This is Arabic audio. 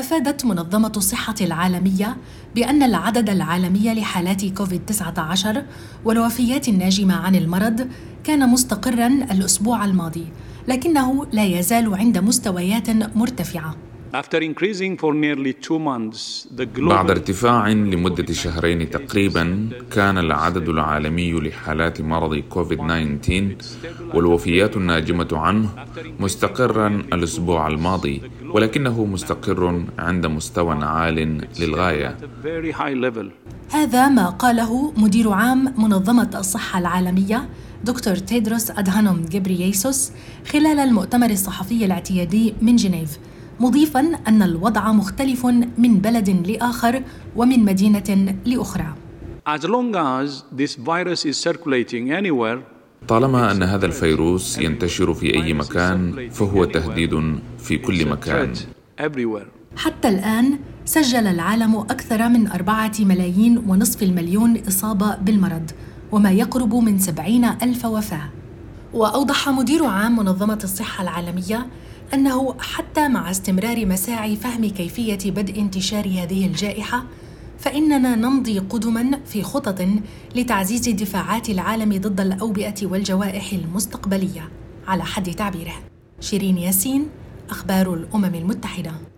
أفادت منظمة الصحة العالمية بأن العدد العالمي لحالات كوفيد 19 والوفيات الناجمة عن المرض كان مستقرا الأسبوع الماضي، لكنه لا يزال عند مستويات مرتفعة. بعد ارتفاع لمدة شهرين تقريبا كان العدد العالمي لحالات مرض كوفيد 19 والوفيات الناجمة عنه مستقرا الأسبوع الماضي ولكنه مستقر عند مستوى عال للغاية. هذا ما قاله مدير عام منظمة الصحة العالمية دكتور تيدروس أدهانوم جبرييسوس خلال المؤتمر الصحفي الاعتيادي من جنيف. مضيفا أن الوضع مختلف من بلد لآخر ومن مدينة لأخرى. As long as this virus is circulating anywhere, طالما أن هذا الفيروس ينتشر في أي مكان فهو تهديد في كل مكان. حتى الآن سجل العالم أكثر من أربعة ملايين ونصف المليون إصابة بالمرض وما يقرب من سبعين ألف وفاة. وأوضح مدير عام منظمة الصحة العالمية أنه حتى مع استمرار مساعي فهم كيفية بدء انتشار هذه الجائحة فإننا نمضي قدما في خطط لتعزيز دفاعات العالم ضد الأوبئة والجوائح المستقبلية. على حد تعبيره شيرين ياسين أخبار الأمم المتحدة.